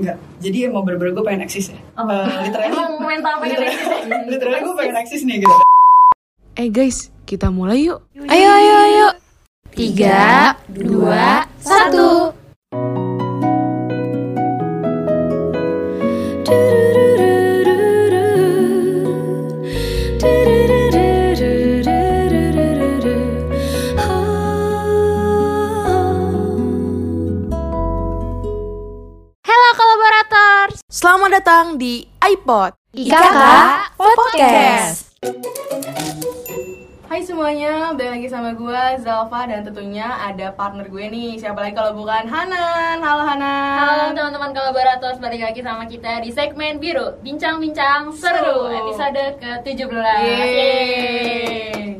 Enggak. Jadi emang bener-bener gue pengen eksis ya. Oh. Eh, literally, Emang mental pengen eksis ya? literally gue pengen eksis nih gitu. Eh guys, kita mulai yuk. Ayo, ayo, ayo. Tiga, dua, satu. Datang di iPod. IKK Podcast. Hai semuanya, balik lagi sama gue Zalfa dan tentunya ada partner gue nih Siapa lagi kalau bukan Hanan Halo Hanan Halo teman-teman kolaborator, balik lagi sama kita di segmen biru Bincang-bincang seru, Seru. episode ke-17 Yeay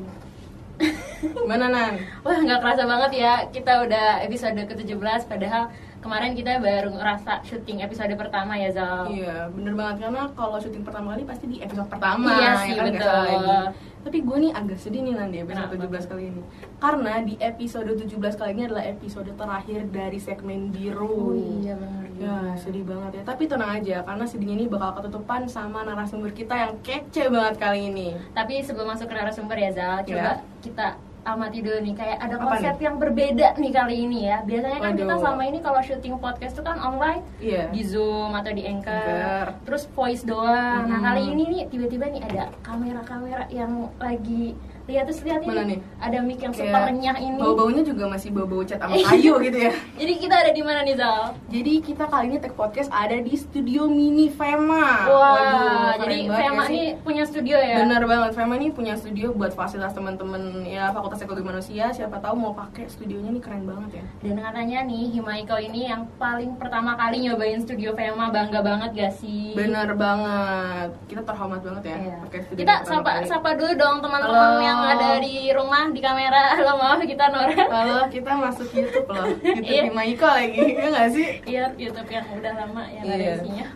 Gimana Nan? Wah nggak kerasa banget ya, kita udah episode ke-17 Padahal kemarin kita baru ngerasa syuting episode pertama ya Zal Iya, bener banget karena kalau syuting pertama kali pasti di episode pertama Iya ya sih, kan, nggak betul. lagi. Tapi gue nih agak sedih nih Nan di episode Kenapa? 17 kali ini Karena di episode 17 kali ini adalah episode terakhir dari segmen biru Oh iya benar Ya sedih banget ya Tapi tenang aja karena sedihnya ini bakal ketutupan sama narasumber kita yang kece banget kali ini Tapi sebelum masuk ke narasumber ya Zal, coba Ya. kita amati dulu nih kayak ada Apa konsep yang berbeda nih kali ini ya. Biasanya kan kita Waduh. selama ini kalau syuting podcast itu kan online Iya di Zoom atau di Anchor, Anchor. terus voice doang. Nah Mhm. kali ini nih tiba-tiba nih ada kamera-kamera yang lagi lihat terus lihat ini nih? ada mic yang super renyah ini. Bau-baunya juga masih bau-bau cat sama kayu gitu ya Jadi kita ada di mana nih Zal? Jadi kita kali ini take podcast ada di studio mini Fema Wah, keren jadi Fema ya ini punya studio ya? Bener banget, Fema ini punya studio buat fasilitas teman-teman ya Fakultas Ekologi Manusia Siapa tahu mau pakai studionya nih keren banget ya Dan katanya nih Himaiko ini yang paling pertama kali nyobain studio Fema bangga banget gak sih? Bener banget, kita terhormat banget ya Iya. pakai studio Kita sapa kali. sapa dulu dong teman-teman Halo. Yang ada di rumah di kamera. Halo maaf kita Nora. Halo, kita masuk YouTube loh YouTube Iya. di Maiko lagi, ya nggak sih? Iya YouTube yang udah lama yang ada Iya. isinya.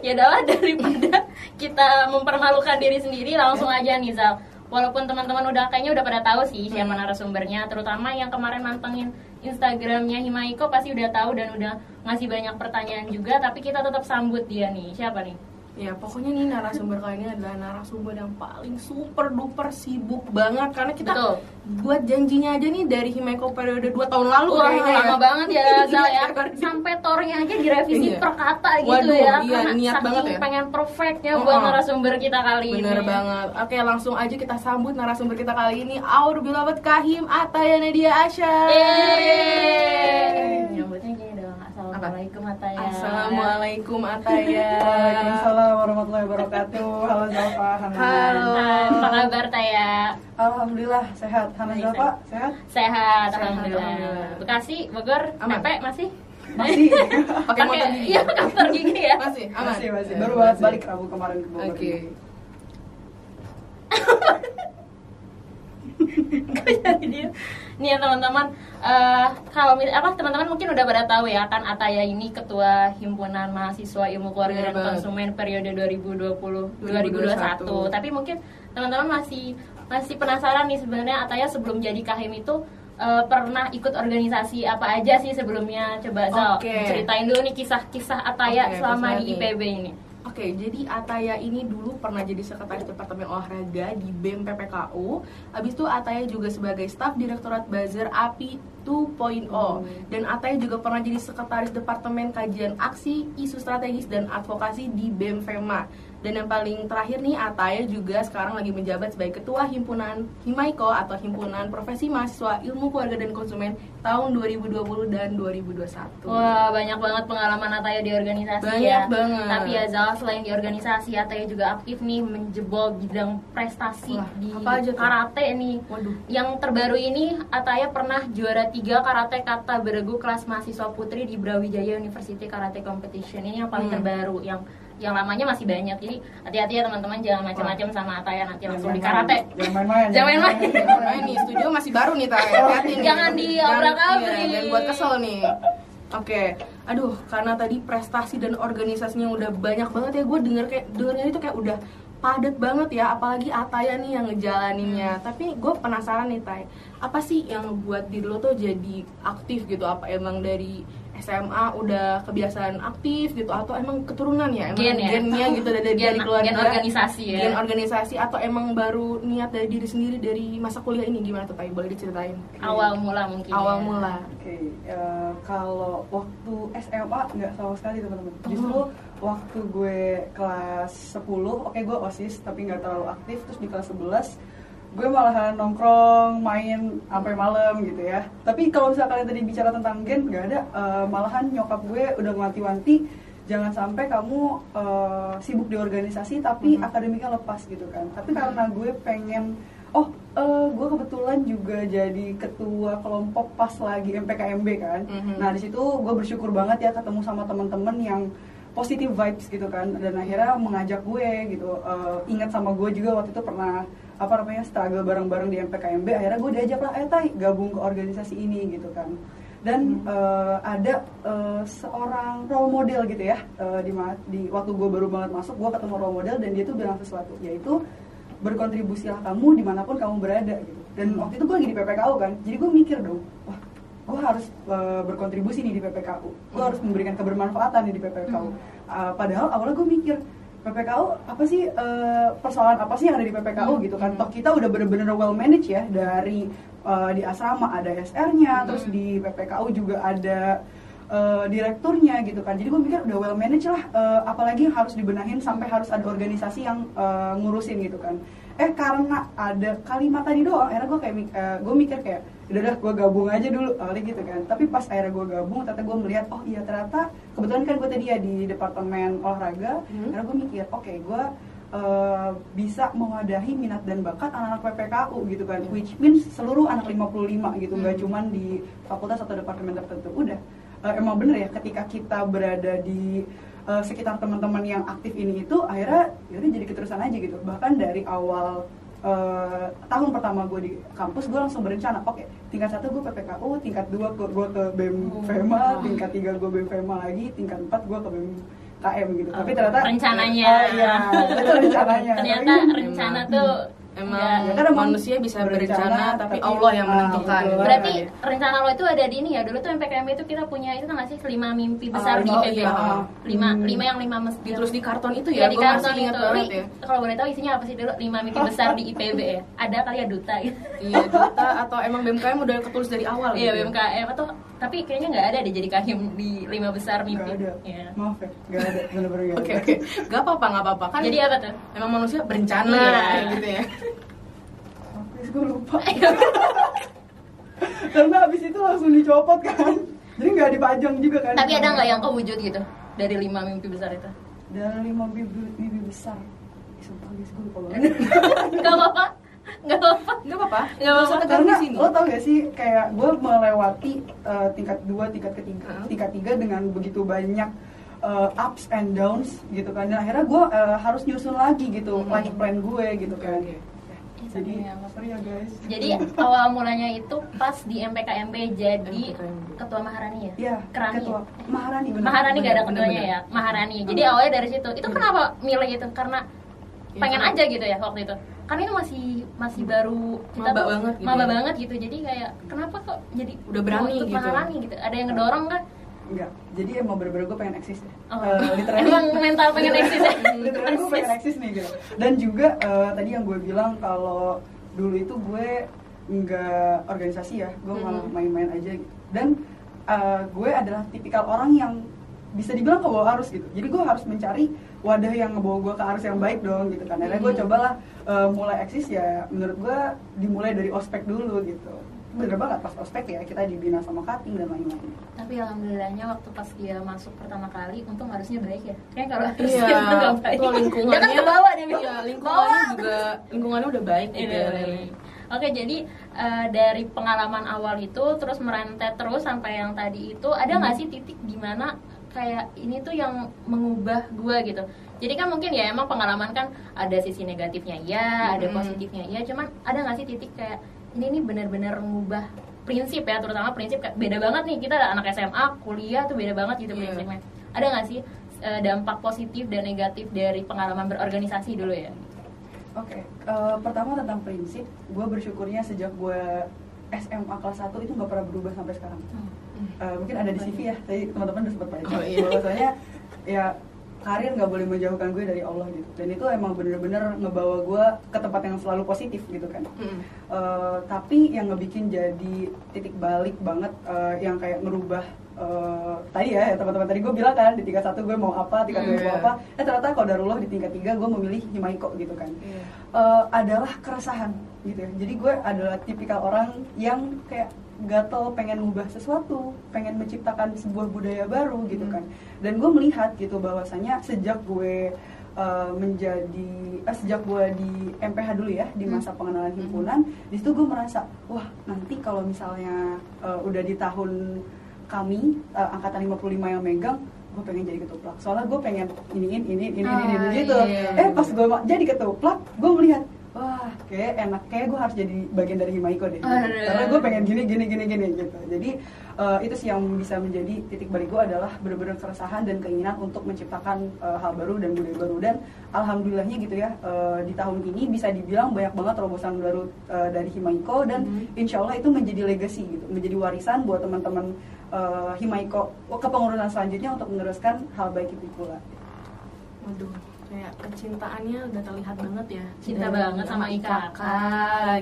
Ya udahlah daripada kita mempermalukan diri sendiri langsung aja nih Zal. Walaupun teman-teman udah kayaknya udah pada tahu sih siapa Hmm. narasumbernya, terutama yang kemarin mantengin Instagramnya Himaiko pasti udah tahu dan udah ngasih banyak pertanyaan juga. Tapi kita tetap sambut dia nih. Siapa nih? Ya pokoknya nih narasumber kali ini adalah narasumber yang paling super duper sibuk banget Karena kita Betul. buat janjinya aja nih dari Himaiko periode 2 tahun lalu Wah, kayaknya lama ya. banget ya Zal ya. Sampai tornya aja direvisi Iya. per kata gitu Waduh, ya. iya, Karena niat saking banget ya. pengen perfectnya Oh, buat oh. narasumber kita kali ini. Bener banget. Oke, langsung aja kita sambut narasumber kita kali ini Our beloved Kahim Ataya Nadia Asya. Yeay. Nyambutnya gini. Assalamualaikum Ataya. Assalamualaikum Ataya. Waalaikumsalam warahmatullahi wabarakatuh. Halo Zalfa, Hana. Halo. Apa kabar Taya? Alhamdulillah sehat. Hana Zalfa sehat? Sehat, Sehat, alhamdulillah. alhamdulillah. Bekasi, Bogor, Aman. Pepe masih? Masih. Pakai motor gigi. Iya, pakai motor gigi ya. Masih, aman. Masih masih. Baru banget masih. balik Rabu kemarin ke Bogor. Oke. jadi dia nih ya teman-teman eh, kalau apa teman-teman mungkin udah pada tahu ya kan Ataya ini ketua himpunan mahasiswa ilmu keluarga Bener dan konsumen periode 2020 2021. 2021 tapi mungkin teman-teman masih masih penasaran nih sebenarnya Ataya sebelum jadi kahim itu eh, pernah ikut organisasi apa aja sih sebelumnya coba Zal Oke. ceritain dulu nih kisah-kisah Ataya Oke, selama di. IPB ini Oke, jadi Ataya ini dulu pernah jadi sekretaris Departemen Olahraga di BEM PPKU. Habis itu Ataya juga sebagai staf Direktorat Buzzer API 2.0. Dan Ataya juga pernah jadi sekretaris Departemen Kajian Aksi, Isu Strategis dan Advokasi di BEM FEMA. Dan yang paling terakhir nih, Ataya juga sekarang lagi menjabat sebagai Ketua Himpunan Himaiko atau Himpunan Profesi Mahasiswa Ilmu Keluarga dan Konsumen tahun 2020 dan 2021. Wah banyak banget pengalaman Ataya di organisasi Banyak ya. banget. Tapi ya Zal selain di organisasi Ataya juga aktif nih menjebol bidang prestasi Wah, di apa aja tuh? karate nih. Waduh. Yang terbaru ini Ataya pernah juara tiga karate kata beregu kelas mahasiswa putri di Brawijaya University Karate Competition. Ini yang paling Hmm. terbaru yang yang lamanya masih banyak. Jadi hati-hati ya teman-teman jangan macam-macam sama Ataya nanti langsung di karate. Jangan main-main. Jangan main-main. Nah, ini studio masih baru nih, Tay. Hati-hati nih. Jangan diobrak-abrik. Jangan- iya, Jangan buat kesel nih. Oke, aduh, karena tadi prestasi dan organisasinya udah banyak banget ya, gue denger kayak dengernya itu kayak udah padat banget ya, apalagi Ataya nih yang ngejalaninnya. Tapi gue penasaran nih, Tay, apa sih yang buat diri lo tuh jadi aktif gitu? Apa emang dari SMA udah kebiasaan aktif gitu atau emang keturunan ya emang Gen ya? gennya gitu dari, dari Gen- keluarga gen organisasi ya. gen organisasi atau emang baru niat dari diri sendiri dari masa kuliah ini gimana tuh Tay boleh diceritain awal mula mungkin awal ya. mula Oke, eh, kalau waktu SMA nggak sama sekali teman-teman. Justru waktu gue kelas 10, oke gue osis tapi nggak terlalu aktif. Terus di kelas 11 gue malahan nongkrong, main sampai malam gitu ya. Tapi kalau misalnya kalian tadi bicara tentang gen, nggak ada. Eh, malahan nyokap gue udah ngewanti-wanti jangan sampai kamu eh, sibuk di organisasi tapi Mhm. akademiknya lepas gitu kan. Tapi karena gue pengen oh eh, gue kebetulan juga jadi ketua kelompok pas lagi MPKMB kan Mhm. nah di situ gue bersyukur banget ya ketemu sama teman-teman yang positive vibes gitu kan dan akhirnya mengajak gue gitu Eh, ingat sama gue juga waktu itu pernah apa namanya struggle bareng-bareng di MPKMB akhirnya gue diajak lah eh tay gabung ke organisasi ini gitu kan. Dan eh, ada eh, seorang role model gitu ya eh, di di waktu gue baru banget masuk gue ketemu role model dan dia tuh bilang sesuatu yaitu berkontribusilah kamu di mana pun kamu berada gitu. Dan waktu itu gue lagi di PPKU kan jadi gue mikir dong wah gue harus uh, berkontribusi nih di PPKU gue harus memberikan kebermanfaatan nih di PPKU Uh, padahal awalnya gue mikir PPKU apa sih uh, persoalan apa sih yang ada di PPKU gitu kan? toh kita udah bener-bener well managed ya dari uh, di asrama ada SR-nya terus di PPKU juga ada uh, direkturnya gitu kan. Jadi gue mikir udah well managed lah uh, apalagi yang harus dibenahin sampai harus ada organisasi yang uh, ngurusin gitu kan. Eh karena ada kalimat tadi doang akhirnya gue kayak uh, gue mikir kayak udah dah gue gabung aja dulu. Awalnya gitu kan. Tapi pas akhirnya gue gabung ternyata gue melihat oh iya ternyata kebetulan kan gue tadi ya di departemen olahraga. Hmm. akhirnya gue mikir oke gue uh, bisa mewadahi minat dan bakat anak-anak PPKU gitu kan. Which means seluruh anak 55 gitu nggak Hmm. cuman di fakultas atau departemen tertentu. Udah. Uh, emang bener ya ketika kita berada di uh, sekitar teman-teman yang aktif ini itu akhirnya yaudah jadi keterusan aja gitu. Bahkan dari awal uh, tahun pertama gue di kampus gue langsung berencana oke tingkat satu gue PPKU tingkat dua gue gue ke BEM FEMA tingkat tiga gue BEM FEMA lagi tingkat empat gue ke BEM KM gitu. Tapi Oh, ternyata rencananya. oh, iya itu rencananya. Ternyata Tapi- rencana tuh emang Ya kan manusia bisa berencana, berencana, tapi tapi- Allah yang menentukan betul. Berarti Iya. rencana lo itu ada di ini ya. Dulu tuh MPKM itu kita punya itu kan nggak sih lima mimpi besar Ah, di oh, IPB. iya. Lima, Hmm. lima yang lima mes terus di karton itu ya, ya, di karton masih ingat itu. banget ya Kalau boleh tahu isinya apa sih dulu? Lima mimpi besar di IPB ya. Ada kali ya duta gitu. iya duta atau emang BMKM udah ketulis dari awal Iya gitu? BMKM atau tapi kayaknya nggak ada deh jadi kahim di lima besar mimpi. Nggak ada. Iya. maaf ya nggak ada. Bener-bener nggak oke oke. Gak apa-apa gak apa-apa. Kan Jadi apa tuh? emang manusia berencana Iya. gitu ya. Habis gue lupa. Karena habis itu langsung dicopot kan. Jadi nggak dipajang juga kan. Tapi ada nggak yang kewujud gitu dari lima mimpi besar itu? dari lima bibi, bibi besar. Sumpah guys gue lupa banget. Gak apa-apa, gak apa-apa. nggak apa-apa Nggak apa-apa. Terus karena di sini lo tau gak sih kayak gue melewati uh, tingkat dua tingkat ketiga Heeh. tingkat tiga dengan begitu banyak uh, ups and downs gitu kan dan akhirnya gue uh, harus nyusun lagi gitu Mhm. life plan gue gitu kan Oke. jadi Iya, sorry ya guys Jadi awal mulanya itu pas di MPKMB jadi MPKMB. ketua Maharani ya? Iya, Kerani. ketua Maharani bener. Maharani gak ada Bener, ketuanya bener. ya, Maharani. Jadi Hmm. awalnya dari situ. Itu kenapa milih itu? Karena Iya, pengen karena- aja gitu ya waktu itu. Karena itu masih masih baru kita Maba tuh banget gitu maba ya. banget gitu. Jadi kayak kenapa kok jadi Udah berani gitu. Maharani gitu. Ada yang ngedorong kan? Enggak, jadi emang bener-bener gue pengen eksis ya Oh. Eh, literally- Emang mental pengen eksis ya? literally gue pengen eksis nih gitu dan juga eh, tadi yang gue bilang kalau dulu itu gue nggak organisasi ya gue malah Mhm. main-main aja gitu dan eh, gue adalah tipikal orang yang bisa dibilang ke bawah arus gitu jadi gue harus mencari wadah yang ngebawa gue ke arus yang baik dong gitu kan akhirnya gue Mhm. cobalah eh, mulai eksis ya menurut gue dimulai dari ospek dulu gitu bener banget pas ospek ya kita dibina sama cutting dan lain-lain Tapi alhamdulillahnya waktu pas dia masuk pertama kali, untung harusnya baik ya. Kayak kalau harus Iya, dia nggak baik. itu lingkungannya Dia kan dia Iya, bilang, lingkungannya "Bawah." juga lingkungannya udah baik gitu Iya, ya. iya. Oke, jadi eh, dari pengalaman awal itu terus merentet terus sampai yang tadi itu ada nggak sih titik di mana kayak ini tuh yang mengubah gua gitu. Jadi kan mungkin ya emang pengalaman kan ada sisi negatifnya ya, ada Mm-mm. positifnya ya. Cuman ada nggak sih titik kayak ini nih benar-benar mengubah prinsip ya, terutama prinsip kayak beda banget nih kita anak SMA, kuliah tuh beda banget gitu Iya. prinsipnya. Ada nggak sih eh, dampak positif dan negatif dari pengalaman berorganisasi dulu ya? Oke, eh, pertama tentang prinsip, gue bersyukurnya sejak gue SMA kelas 1 itu nggak pernah berubah sampai sekarang. Eh, mungkin ada di CV ya tadi teman-teman udah sempat baca Oh, iya. bahwasanya ya karir nggak boleh menjauhkan gue dari Allah gitu dan itu emang bener-bener ngebawa gue ke tempat yang selalu positif gitu kan Mm. Eh, tapi yang ngebikin jadi titik balik banget eh, yang kayak ngerubah eh, tadi ya teman-teman tadi gue bilang kan di tingkat satu gue mau apa tingkat dua Iya. mau apa eh ternyata kalau darullah di tingkat tiga gue memilih himaiko gitu kan Iya. eh, adalah keresahan gitu ya. Jadi gue adalah tipikal orang yang kayak gatel pengen ngubah sesuatu, pengen menciptakan sebuah budaya baru gitu Hmm. kan. Dan gue melihat gitu bahwasanya sejak gue eh, menjadi eh, sejak gue di MPH dulu ya di masa pengenalan himpunan, di situ gue merasa wah nanti kalau misalnya eh, udah di tahun kami eh, angkatan 55 yang megang gue pengen jadi ketuplak soalnya gue pengen iniin ini ini ini ini Ah, gitu iya. eh pas gue ma- jadi ketuplak gue melihat wah kayak enak. Kayak gue harus jadi bagian dari Himaiko deh. Karena gue pengen gini gini gini gini gitu. Jadi eh, itu sih yang bisa menjadi titik balik gue adalah benar-benar keresahan dan keinginan untuk menciptakan eh, hal baru dan budaya baru. Dan alhamdulillahnya gitu ya eh, di tahun ini bisa dibilang banyak banget terobosan baru eh, dari Himaiko. Dan Mhm. insya Allah itu menjadi legacy gitu. Menjadi warisan buat teman-teman eh, Himaiko kepengurusan selanjutnya untuk meneruskan hal baik itu pula. Waduh, kayak kecintaannya udah terlihat banget ya. Cinta Dari banget sama IKK.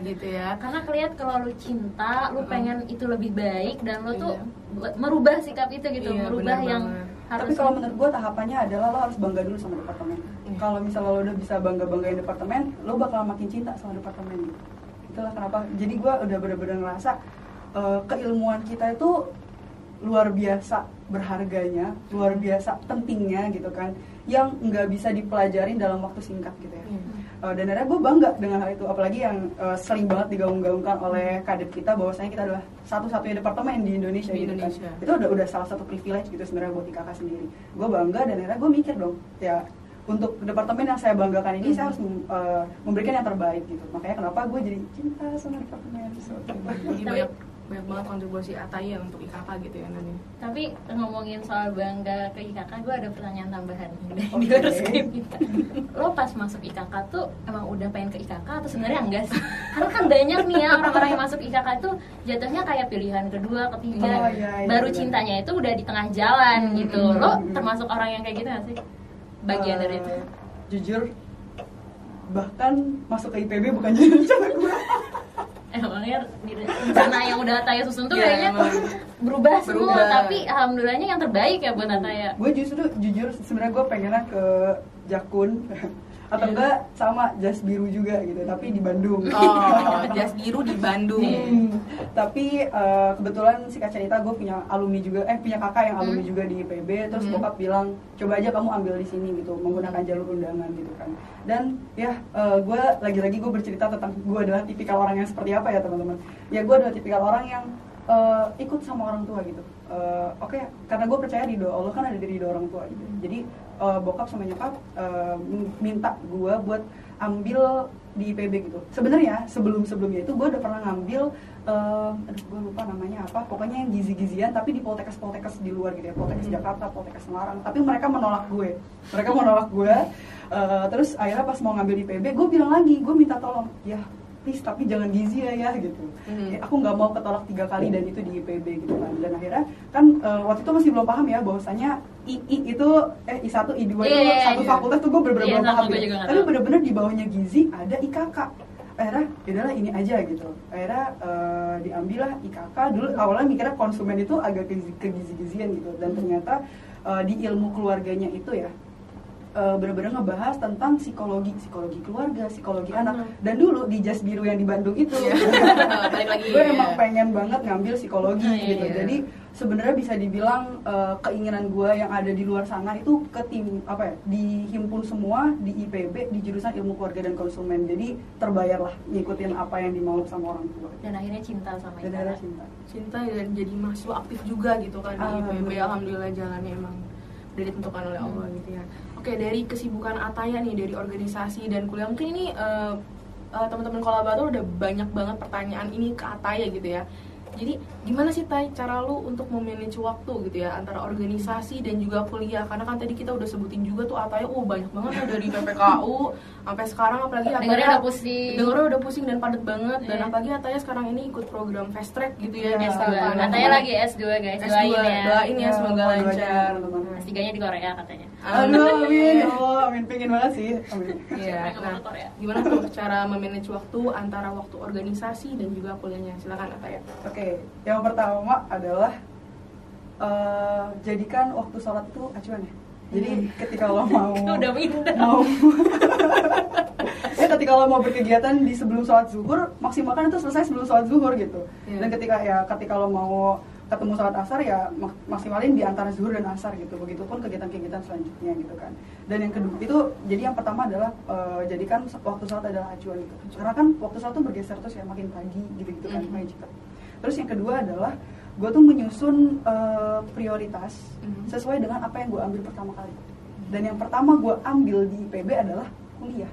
gitu ya. karena kelihatan kalau lu cinta lu Mm. pengen itu lebih baik dan lu tuh Iya. buat merubah sikap itu gitu Iya, merubah yang banget. harus Tapi kalau menurut gue tahapannya adalah lo harus bangga dulu sama departemen. Iya. Kalau misalnya lo udah bisa bangga banggain departemen, lo bakal makin cinta sama departemen gitu. Itulah kenapa. Jadi gue udah bener-bener ngerasa eh, keilmuan kita itu luar biasa berharganya, luar biasa pentingnya gitu kan, yang nggak bisa dipelajarin dalam waktu singkat gitu ya. Iya. Eh, dan akhirnya gue bangga dengan hal itu apalagi yang eh, sering banget digaung-gaungkan oleh kadet kita bahwasanya kita adalah satu-satunya departemen di Indonesia Di gitu Indonesia. kan itu udah udah salah satu privilege gitu sebenarnya buat IKK sendiri gue bangga dan akhirnya gue mikir dong ya untuk departemen yang saya banggakan ini saya harus eh, memberikan yang terbaik gitu makanya kenapa gue jadi cinta sama departemen so, Tapi- banyak banget kontribusi Ataya untuk IKK gitu ya Nani. tapi ngomongin soal bangga ke IKK gue ada pertanyaan tambahan Oke. luar skrip kita lo pas masuk IKK tuh emang udah pengen ke IKK atau sebenarnya enggak sih karena kan banyak nih ya orang-orang yang masuk IKK tuh jatuhnya kayak pilihan kedua ketiga Oh, iya, iya, baru benar. cintanya itu udah di tengah jalan Hmm, gitu hmm, lo hmm. termasuk orang yang kayak gitu gak sih bagian dari itu Eh, jujur bahkan masuk ke IPB bukan jadi rencana emangnya rencana yang udah Ataya susun tuh Iya, kayaknya emang. berubah semua Berubah. tapi alhamdulillahnya yang terbaik ya buat Ataya gue justru jujur sebenarnya gue pengennya ke Jakun atau Iya. enggak sama jas biru juga gitu tapi di Bandung Oh, jas biru di Bandung. Hmm, tapi eh, kebetulan si cerita gue punya alumni juga eh punya kakak yang alumni Hmm. juga di IPB terus Hmm. bokap bilang coba aja kamu ambil di sini gitu menggunakan jalur undangan gitu kan dan ya gue lagi-lagi gue bercerita tentang gue adalah tipikal orang yang seperti apa ya teman-teman ya gue adalah tipikal orang yang eh, ikut sama orang tua gitu Eh, oke karena gue percaya ridho Allah kan ada di ridho orang tua gitu. Jadi eh, bokap sama nyokap eh, minta gue buat ambil di IPB gitu. Sebenarnya sebelum sebelumnya itu gue udah pernah ngambil aduh gue lupa namanya apa. Pokoknya yang gizi-gizian tapi di poltekkes poltekkes di luar gitu ya. Poltekkes Jakarta poltekkes Semarang. Tapi mereka menolak gue. Mereka menolak gue Eh, terus akhirnya pas mau ngambil di IPB gue bilang lagi gue minta tolong ya please tapi jangan gizi ya ya gitu. Hmm. Ya, aku nggak mau ketolak tiga kali dan itu di IPB gitu kan. Dan akhirnya kan eh, waktu itu masih belum paham ya bahwasanya II itu eh I1 I2 itu Iya, iya, satu iya. fakultas tuh gue bener-bener Iya, belum sama, paham gitu. nggak tapi bener-bener di bawahnya gizi ada IKK akhirnya yaudahlah ini aja gitu. Akhirnya eh, diambil lah IKK dulu awalnya mikirnya konsumen itu agak ke, gizi-gizian gitu. Dan ternyata eh, di ilmu keluarganya itu ya eh, bener-bener ngebahas tentang psikologi psikologi keluarga psikologi anak Hmm. dan dulu di jas biru yang di Bandung itu Balik lagi. gue ya. emang pengen banget ngambil psikologi Iya, gitu iya. jadi sebenarnya bisa dibilang eh, keinginan gue yang ada di luar sana itu ke tim apa ya dihimpun semua di IPB di jurusan ilmu keluarga dan konsumen jadi terbayar lah ngikutin apa yang dimau sama orang tua dan akhirnya cinta sama dan akhirnya cinta cinta dan jadi mahasiswa aktif juga gitu kan di IPB Alhamdulillah. jalannya emang udah ditentukan oleh Allah gitu ya oke dari kesibukan Ataya nih dari organisasi dan kuliah. Mungkin ini eh, eh, teman-teman kolaborator udah banyak banget pertanyaan ini ke Ataya gitu ya Jadi gimana sih Tay cara lu untuk memanage waktu gitu ya antara organisasi dan juga kuliah? Karena kan tadi kita udah sebutin juga tuh Ataya, oh banyak banget ya dari PPKU sampai sekarang apalagi dengarnya Ataya udah pusing dengarnya udah pusing dan padat banget dan Iya. apalagi Ataya sekarang ini ikut program fast track gitu ya. Bisa S2 Iya, katanya lagi S2 guys S2 doain ya doain ya semoga mau doain lancar. teman-teman. S3 nya di Korea katanya Aduh, amin. Oh, amin. Pengen banget sih. Amin. Iya. Nah, gimana tuh cara memanage waktu antara waktu organisasi dan juga kuliahnya? Silakan Ataya. Oke, yang pertama adalah eh, jadikan waktu sholat itu acuan ya. Jadi ketika lo mau udah pindah mau ya ketika lo mau berkegiatan di sebelum sholat zuhur maksimalkan itu selesai sebelum sholat zuhur gitu. Iya. Dan ketika ya ketika lo mau ketemu sholat asar ya mak- maksimalin di antara zuhur dan asar gitu. Begitupun kegiatan-kegiatan selanjutnya gitu kan. Dan yang kedua itu jadi yang pertama adalah eh, jadikan waktu sholat adalah acuan gitu. Karena kan waktu sholat tuh bergeser terus ya makin pagi gitu-gitu kan makin cepat. Terus yang kedua adalah gue tuh menyusun eh, prioritas Mhm. sesuai dengan apa yang gue ambil pertama kali. Dan yang pertama gue ambil di IPB adalah kuliah.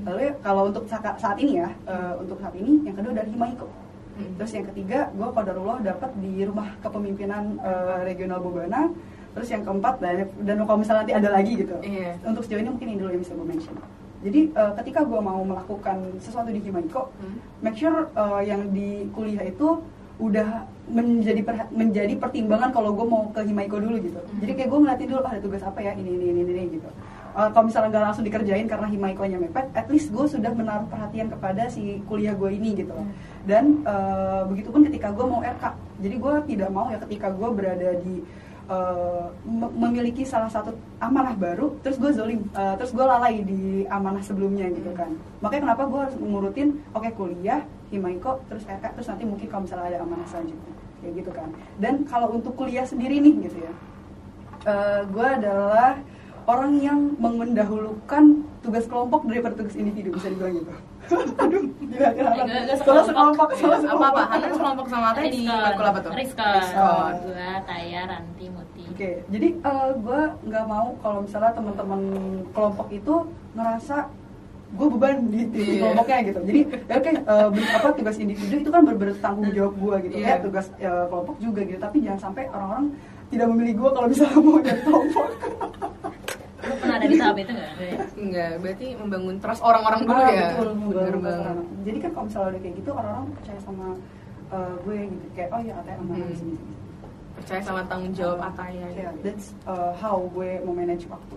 Lalu ya, kalau untuk saat ini ya, eh, untuk saat ini yang kedua dari Himaiko. Hmm. Terus yang ketiga, gue Qadarullah dapat di rumah kepemimpinan eh, regional Bobana. Terus yang keempat dan, dan kalau misalnya nanti ada lagi gitu. Iya. Untuk sejauh ini mungkin ini dulu yang bisa gue mention. Jadi eh, ketika gue mau melakukan sesuatu di Himaiko, Hmm. make sure uh, yang di kuliah itu udah menjadi perha- menjadi pertimbangan kalau gue mau ke Himaiko dulu gitu. Mhm. Jadi kayak gue ngeliatin dulu ah, ada tugas apa ya ini ini ini ini, gitu. Uh, kalau misalnya nggak langsung dikerjain karena Himaiko-nya mepet, at least gue sudah menaruh perhatian kepada si kuliah gue ini gitu. loh. Dan uh, begitupun ketika gue mau RK, jadi gue tidak mau ya ketika gue berada di uh, mem- memiliki salah satu amanah baru, terus gue zolim, uh, terus gue lalai di amanah sebelumnya gitu kan. Makanya kenapa gue harus mengurutin, oke kuliah, himaiko, terus RK, terus nanti mungkin kalau misalnya ada amanah selanjutnya, kayak gitu kan. Dan kalau untuk kuliah sendiri nih gitu ya, gue adalah orang yang mendahulukan tugas kelompok daripada tugas individu bisa dibilang gitu. Aduh, gila Salah sekelompok. salah apa sekelompok. apa Hanan sekelompok sama Ataya di apa tuh. Gua, Taya, Ranti, Muti Oke, jadi gue nggak mau kalau misalnya teman-teman kelompok itu ngerasa gue beban di, di Iya. kelompoknya gitu. Jadi ya oke eh, ber- apa tugas individu itu kan ber- bertanggung jawab gue gitu. Iya. Ya tugas eh, kelompok juga gitu. Tapi jangan sampai orang-orang tidak memilih gue kalau misalnya mau jadi kelompok. Lu pernah ada di tahap itu gak? enggak berarti membangun trust orang-orang dulu Ah, ya betul, betul. Jadi kan kalau misalnya udah kayak gitu orang-orang percaya sama eh, gue gitu. Kayak oh ya Ataya aman Hmm. di sini. percaya sama tanggung jawab Ataya Ya, gitu. that's uh, how gue mau manage waktu.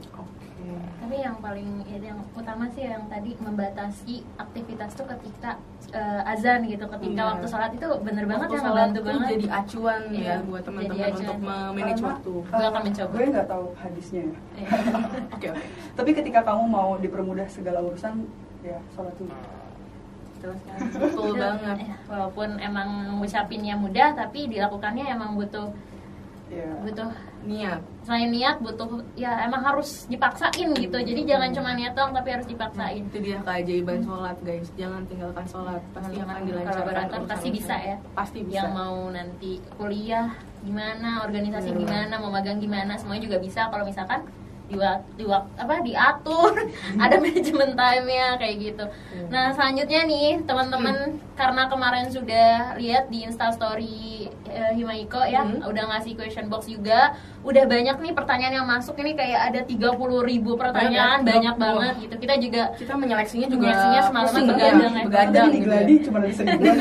Oke. Tapi yang paling yang utama sih yang tadi membatasi aktivitas tuh ketika eh, azan gitu, ketika Iya. waktu sholat itu bener banget Waktu ya ngebantu banget. jadi acuan ya Iya, buat teman-teman untuk memanage Karena, waktu uh, Gue akan mencoba. Gue nggak tahu hadisnya ya. Iya. oke oke Tapi ketika kamu mau dipermudah segala urusan, ya sholat dulu. Betul sekali. Betul banget. walaupun emang ngucapinnya mudah, tapi dilakukannya emang butuh Ya. butuh niat. Selain niat butuh ya emang harus dipaksain gitu. Jadi jangan cuma niat doang, tapi harus dipaksain. itu dia keajaiban sholat guys. Jangan tinggalkan sholat. Pasti Teman-teman, akan dilancarkan kalau pasti bisa ya. pasti bisa. Yang mau nanti kuliah gimana, organisasi Hmm. gimana, mau magang gimana, semuanya juga bisa. Kalau misalkan di di apa diatur ada manajemen time-nya kayak gitu. Hmm. Nah, selanjutnya nih teman-teman karena kemarin sudah lihat di Insta story eh, Himaiko ya, Hmm. udah ngasih question box juga. Udah banyak nih pertanyaan yang masuk ini kayak ada 30.000 ribu pertanyaan, Banyak ya? banyak banget gitu. Kita juga kita menyeleksinya juga Menyeleksinya semalaman pusing begadang ya, ya. begadang di gitu gladi ya. cuma ada seribuan.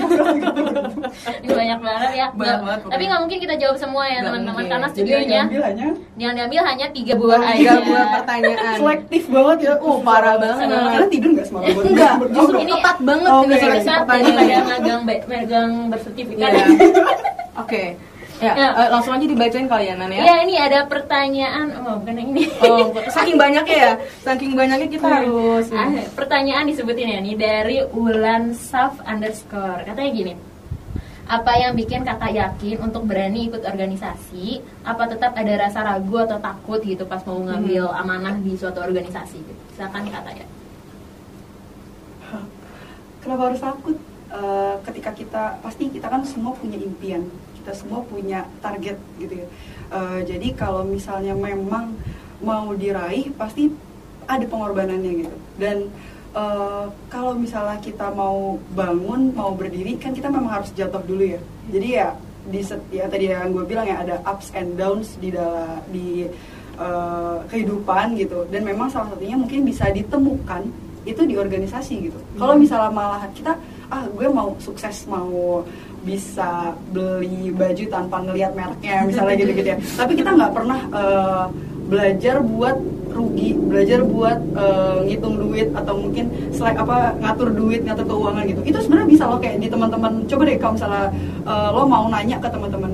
ini banyak banget ya. Banyak banget tapi nggak mungkin kita jawab semua ya teman-teman karena studionya diambil hanya yang diambil hanya tiga buah aja. Buah pertanyaan selektif banget ya. Oh, parah banget. Kalian tidur nggak semalam? enggak justru ini- ketat banget Oh, ini oke. seleksi Saat daripada magang be- magang bersertifikat. Iya. Oke. Ya, Ya. eh, langsung aja dibacain kalian ya. Iya ini ada pertanyaan, oh bukan yang ini. Oh, saking banyaknya ya. Saking banyaknya kita harus Ah, pertanyaan disebutin ya nih dari Ulan Saf underscore katanya gini apa yang bikin kakak yakin untuk berani ikut organisasi apa tetap ada rasa ragu atau takut gitu pas mau ngambil amanah di suatu organisasi gitu silakan kata ya Kenapa harus takut? Eh, ketika kita pasti kita kan semua punya impian, kita semua punya target gitu ya. Eh, jadi kalau misalnya memang mau diraih pasti ada pengorbanannya gitu. Dan eh, kalau misalnya kita mau bangun mau berdiri kan kita memang harus jatuh dulu ya. Jadi ya di set- ya tadi yang gue bilang ya ada ups and downs di dalam di eh, kehidupan gitu. Dan memang salah satunya mungkin bisa ditemukan itu di organisasi gitu. Kalau misalnya malah kita ah gue mau sukses mau bisa beli baju tanpa ngelihat mereknya misalnya gitu-gitu ya. Tapi kita nggak pernah eh, belajar buat rugi belajar buat eh, ngitung duit atau mungkin selain apa ngatur duit ngatur keuangan gitu. Itu sebenarnya bisa loh kayak di teman-teman. Coba deh kalau misalnya eh, lo mau nanya ke teman-teman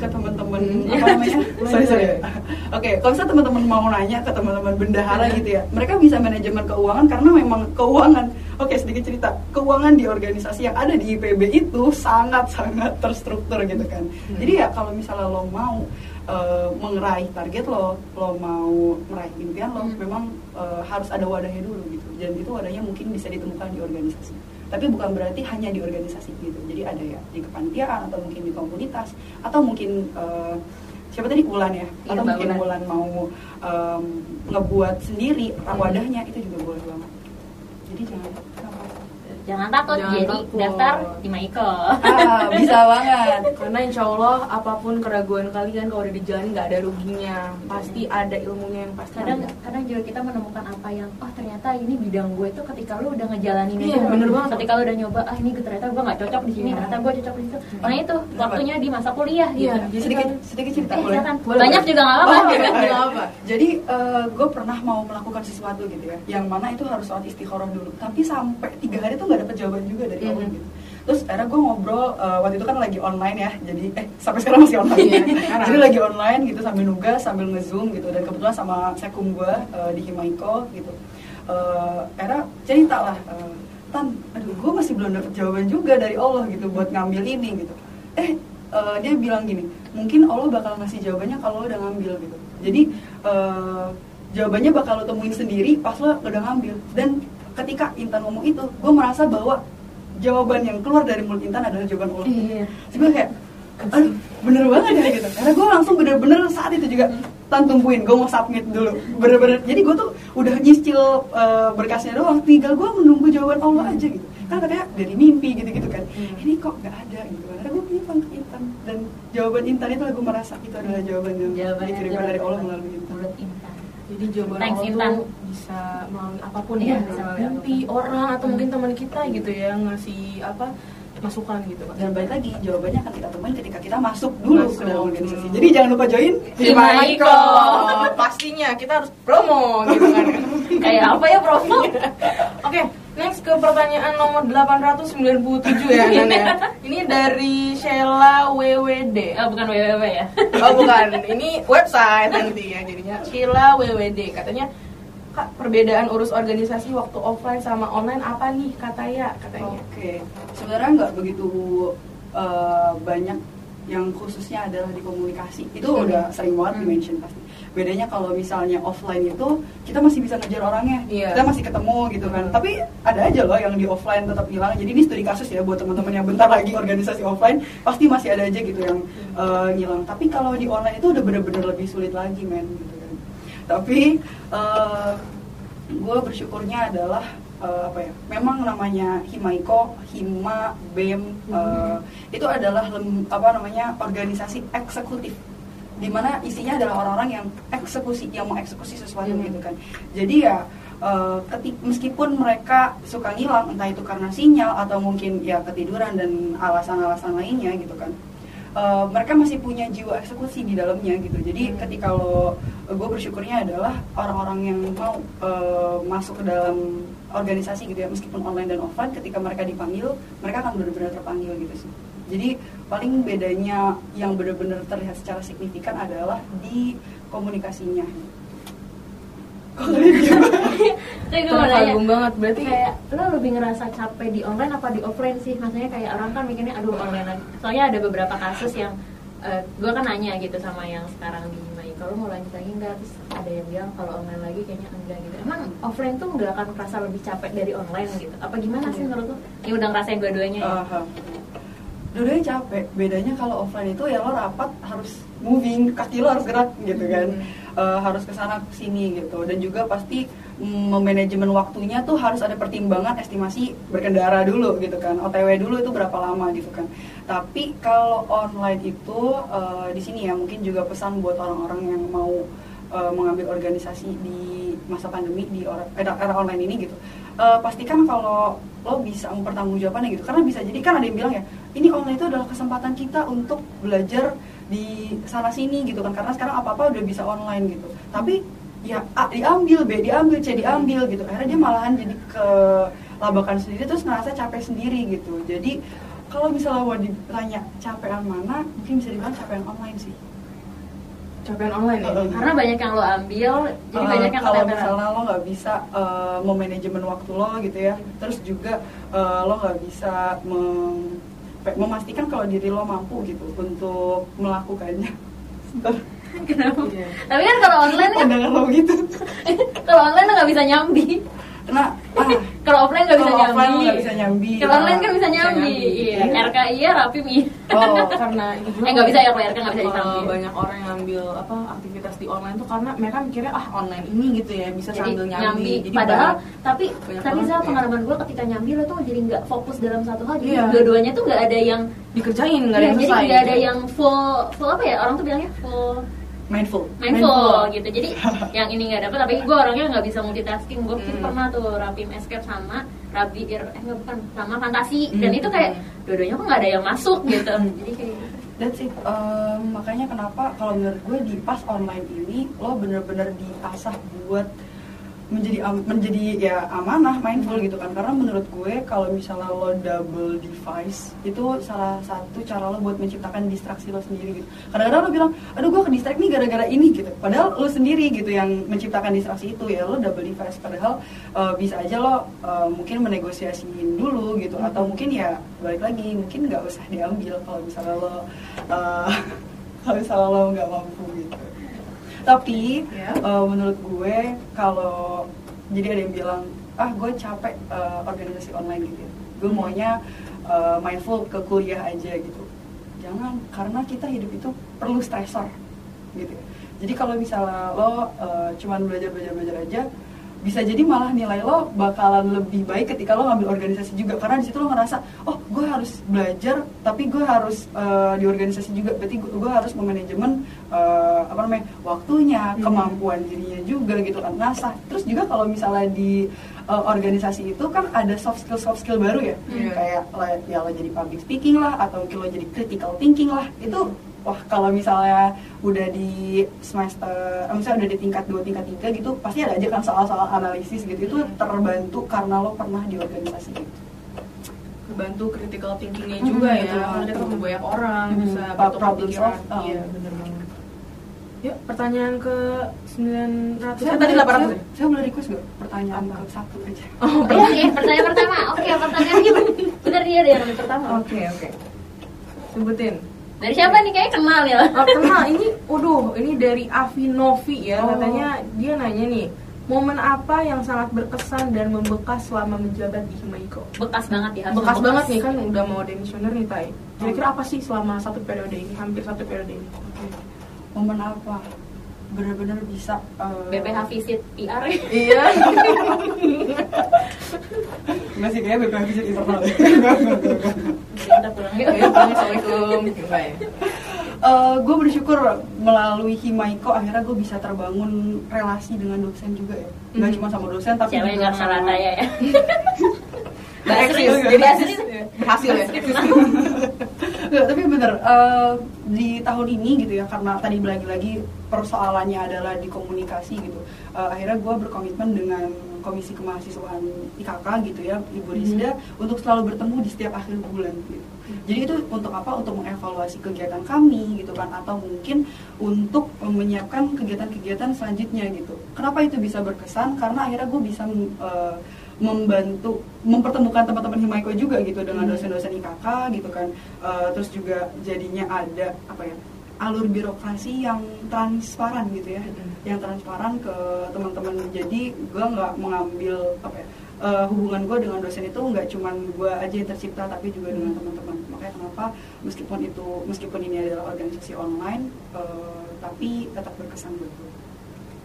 ke teman-teman apa namanya? Sorry sorry. oke kalau misalnya teman-teman mau nanya ke teman-teman bendahara gitu ya mereka bisa manajemen keuangan karena memang keuangan oke sedikit cerita. Keuangan di organisasi yang ada di IPB itu sangat sangat terstruktur gitu kan. Jadi ya kalau misalnya lo mau eh, mengeraih target lo lo mau meraih impian lo memang eh, harus ada wadahnya dulu gitu. Dan itu wadahnya mungkin bisa ditemukan di organisasi. Tapi bukan berarti hanya di organisasi gitu. Jadi ada ya di kepanitiaan atau mungkin di komunitas atau mungkin eh, siapa tadi? Ulan ya? Iya, atau mungkin Ulan. Ulan mau em, ngebuat sendiri wadahnya itu juga boleh banget. Jadi jangan? Jangan takut Jangan jadi takut. daftar di Maiko ah bisa banget Karena insya Allah apa pun keraguan kalian kalau udah dijalani nggak ada ruginya, pasti ada ilmunya yang pasti kadang ada. kadang juga kita menemukan apa yang oh ternyata ini bidang gue tuh ketika lu udah ngejalanin Iya, itu bener banget. ketika lu udah nyoba ah ini gue ternyata gue nggak cocok di sini Iya. ternyata gue cocok di situ nah itu Kenapa? waktunya di masa kuliah gitu Iya, jadi sedikit sedikit cerita eh boleh Boleh, banyak juga nggak apa-apa Oh, gitu. iya. Apa. Jadi gue pernah mau melakukan sesuatu gitu ya, yang mana itu harus sholat istikharah dulu. Tapi sampai tiga hari tuh nggak dapet jawaban juga dari Allah Mhm. gitu. Terus akhirnya gue ngobrol eh, waktu itu kan lagi online ya, jadi eh sampai sekarang masih online. Sekarang. jadi lagi online gitu sambil nugas sambil ngezoom gitu dan kebetulan sama sekum gue eh, di Himaiko gitu. Eh, akhirnya cerita lah, eh, tan, aduh gue masih belum dapet jawaban juga dari Allah gitu buat ngambil ini gitu. Eh eh, dia bilang gini, mungkin Allah bakal ngasih jawabannya kalau lo udah ngambil gitu. Jadi eh, jawabannya bakal lo temuin sendiri pas lo udah ngambil. Dan ketika Intan ngomong itu, gue merasa bahwa jawaban yang keluar dari mulut Intan adalah jawaban Allah. Iya. Gue kayak, aduh bener banget ya gitu. Karena gue langsung bener-bener saat itu juga tan tungguin, gue mau submit dulu. Bener-bener. Jadi gue tuh udah nyicil eh, berkasnya doang, tinggal gue menunggu jawaban Allah aja gitu. Kan katanya dari mimpi gitu-gitu kan. Hmm. Ini kok gak ada gitu. Karena gue bilang ke Intan dan jawaban Intan itu gue merasa itu adalah jawaban yang Jawabannya dikirimkan dari Allah melalui Intan. Jadi jawaban Thanks, Allah tuh bisa melalui apa pun ya, bisa melalui mimpi apa pun. orang atau mungkin teman kita gitu ya ngasih apa masukan gitu. Pak. Dan balik lagi, jawabannya akan kita temuin ketika kita masuk dulu Masuk. ke dalam organisasi. Jadi jangan lupa join Himaiko. Oh, pastinya kita harus promo gitu kan. kayak apa ya promo Oke, next ke pertanyaan nomor 897 ya Nan ya. Ini dari Sheila WWD. oh, bukan www ya Oh bukan, ini website nanti ya jadinya Sheila WWD katanya Kak, perbedaan urus organisasi waktu offline sama online apa nih kata ya katanya? Oke, sebenarnya nggak begitu eh, banyak yang khususnya adalah di komunikasi. Itu Hmm. udah sering banget Hmm. di mention pasti. Bedanya kalau misalnya offline itu kita masih bisa ngejar orangnya, Iya. kita masih ketemu gitu kan. Hmm. Tapi ada aja loh yang di offline tetap hilang. Jadi ini studi kasus ya buat teman-teman yang bentar lagi organisasi offline pasti masih ada aja gitu yang eh, ngilang. Tapi kalau di online itu udah bener-bener lebih sulit lagi men gitu. Tapi eh, gue bersyukurnya adalah eh, apa ya memang namanya Himaiko Hima Bem eh, itu adalah lem- apa namanya organisasi eksekutif. Di mana isinya adalah orang-orang yang eksekusi yang mau eksekusi sesuatu Hmm. gitu kan. Jadi ya eh, ketik meskipun mereka suka ngilang entah itu karena sinyal atau mungkin ya ketiduran dan alasan-alasan lainnya gitu kan eh, mereka masih punya jiwa eksekusi di dalamnya gitu jadi Hmm. ketika lo gue bersyukurnya adalah orang-orang yang mau eh, masuk ke dalam organisasi gitu ya meskipun online dan offline ketika mereka dipanggil mereka akan benar-benar terpanggil gitu sih jadi paling bedanya yang benar-benar terlihat secara signifikan adalah di komunikasinya? Tapi gue mau nanya, Terkagum banget berarti kayak lo lebih ngerasa capek di online apa di offline sih? Maksudnya kayak orang kan mikirnya aduh online lagi. Soalnya ada beberapa kasus yang gue kan nanya gitu sama yang sekarang di Maiko lo mau lanjut lagi nggak? Terus ada yang bilang kalau online lagi kayaknya enggak gitu. Emang offline tuh nggak akan kerasa lebih capek dari online gitu? Apa gimana sih menurut lo? Yang udah ngerasain dua-duanya ya? Aha. Dua-duanya capek. Bedanya kalau offline itu ya lo rapat harus moving, kaki lo harus gerak gitu kan. Hmm. Eh, harus ke sana ke sini gitu. Dan juga pasti mm, memanajemen waktunya tuh harus ada pertimbangan estimasi berkendara dulu gitu kan. OTW dulu itu berapa lama gitu kan. Tapi kalau online itu eh, di sini ya mungkin juga pesan buat orang-orang yang mau eh, mengambil organisasi di masa pandemi di era, era online ini gitu. Eh, pastikan kalau lo bisa mempertanggungjawabannya gitu. Karena bisa jadi kan ada yang bilang ya ini online itu adalah kesempatan kita untuk belajar di sana sini gitu kan karena sekarang apa apa udah bisa online gitu. Tapi ya A diambil B diambil C diambil gitu. Akhirnya dia malahan jadi ke labakan sendiri terus ngerasa capek sendiri gitu. Jadi kalau misalnya mau ditanya capean mana mungkin bisa dibilang capean online sih. Capaian online ya? Karena banyak yang lo ambil jadi Uh, banyak yang kalau misalnya lo nggak bisa uh, memanajemen waktu lo gitu ya. Terus juga uh, lo nggak bisa mem- memastikan kalau diri lo mampu gitu untuk melakukannya. Kenapa? Iya. tapi kan kalau online kan lo gitu. Kalau online lo nggak bisa nyambi karena ah, kalau offline nggak bisa nyambi. nggak bisa nyambi. Kalau online kan bisa nyambi. iya Iya. RKI ya iya. Oh karena ini juga Eh, nggak bisa ya, kalau RK nggak bisa kalau disambil. banyak orang yang ngambil apa aktivitas di online tuh karena mereka mikirnya ah online ini gitu ya bisa jadi sambil nyambi, nyambi, Jadi padahal banyak- tapi tapi saya pengalaman gue ketika nyambi lo tuh jadi nggak fokus dalam satu hal. Jadi Iya. dua-duanya tuh nggak ada yang dikerjain nggak ada Iya, yang jadi nggak ada gitu. yang full full apa ya? Orang tuh bilangnya full mindful mindful, Mindful. gitu jadi yang ini nggak dapet tapi gue orangnya nggak bisa multitasking gue Hmm. pernah tuh rapim escape sama rabi ir eh nggak bukan sama fantasi Hmm. dan itu kayak dua-duanya kok nggak ada yang masuk gitu jadi kayak That's it. Um, makanya kenapa kalau menurut gue di pas online ini lo bener-bener diasah buat menjadi menjadi ya amanah mindful gitu kan. Karena menurut gue kalau misalnya lo double device itu salah satu cara lo buat menciptakan distraksi lo sendiri gitu. Kadang-kadang lo bilang aduh gue ke distract nih gara-gara ini gitu. Padahal lo sendiri gitu yang menciptakan distraksi itu ya lo double device. Padahal uh, bisa aja lo uh, mungkin menegosiasiin dulu gitu. Atau mungkin ya balik lagi mungkin nggak usah diambil kalau misalnya lo uh, kalau misalnya lo nggak mampu gitu tapi Ya. uh, menurut gue kalau jadi ada yang bilang ah gue capek uh, organisasi online gitu ya. gue maunya uh, mindful ke kuliah aja gitu jangan karena kita hidup itu perlu stressor gitu ya. jadi kalau misalnya lo uh, cuman belajar belajar belajar aja bisa jadi malah nilai lo bakalan lebih baik ketika lo ngambil organisasi juga. Karena di situ lo ngerasa oh gue harus belajar tapi gue harus uh, di organisasi juga. Berarti gue, harus memanajemen uh, apa namanya waktunya Hmm. kemampuan dirinya juga gitu kan. Nasa terus juga kalau misalnya di uh, organisasi itu kan ada soft skill soft skill baru ya. Iya. kayak lo, ya lo jadi public speaking lah atau mungkin lo jadi critical thinking lah. Itu wah kalau misalnya udah di semester eh, misalnya udah di tingkat 2, tingkat 3 gitu pasti ada aja kan soal-soal analisis gitu. Itu terbantu karena lo pernah di organisasi gitu kebantu critical thinkingnya Hmm, juga ya. betul. karena kita ketemu banyak orang Hmm, bisa problem solve, oh. iya benar banget yuk pertanyaan ke 900 saya tadi boleh- 800 saya, ya? saya boleh request gak pertanyaan Apa? ke satu aja oh Oke, oke, pertanyaan pertama. Oke, pertanyaannya bener dia deh yang pertama. oke oke sebutin Dari siapa nih? Kayaknya kenal ya. Oh, kenal ini, waduh, ini dari Avi Novi ya, Oh. katanya dia nanya nih, momen apa yang sangat berkesan dan membekas selama menjabat di Himaiko? Bekas banget ya. Bekas banget nih kan udah mau demisioner nih Tai. Kira-kira apa sih selama satu periode ini, hampir satu periode ini? Momen apa bener-bener bisa eh, BPH visit PR. Iya. masih kayak BPH visit internal. Kita pulang yuk. Assalamualaikum. Bye. gue bersyukur melalui Himaiko akhirnya gue bisa terbangun relasi dengan dosen juga ya nggak Mhm. cuma sama dosen tapi Cewek juga sama ya. Eksis, jadi berhasil ya. Nggak, tapi bener eh, di tahun ini gitu ya karena tadi lagi-lagi persoalannya adalah di komunikasi gitu Eh, akhirnya gue berkomitmen dengan komisi kemahasiswaan IKK gitu ya Ibu Rizda untuk selalu bertemu di setiap akhir bulan gitu. Jadi itu untuk apa? Untuk mengevaluasi kegiatan kami gitu kan atau mungkin untuk menyiapkan kegiatan-kegiatan selanjutnya gitu. Kenapa itu bisa berkesan? Karena akhirnya gue bisa eh, membantu mempertemukan teman-teman Himaiko juga gitu dengan Hmm. dosen-dosen IKK gitu kan. Eh, terus juga jadinya ada apa ya alur birokrasi yang transparan gitu ya. Hmm. yang transparan ke teman-teman. Jadi gue nggak mengambil apa ya eh, hubungan gue dengan dosen itu nggak cuman gue aja yang tercipta tapi juga dengan teman-teman. Makanya kenapa meskipun itu meskipun ini adalah organisasi online eh, tapi tetap berkesan buat gue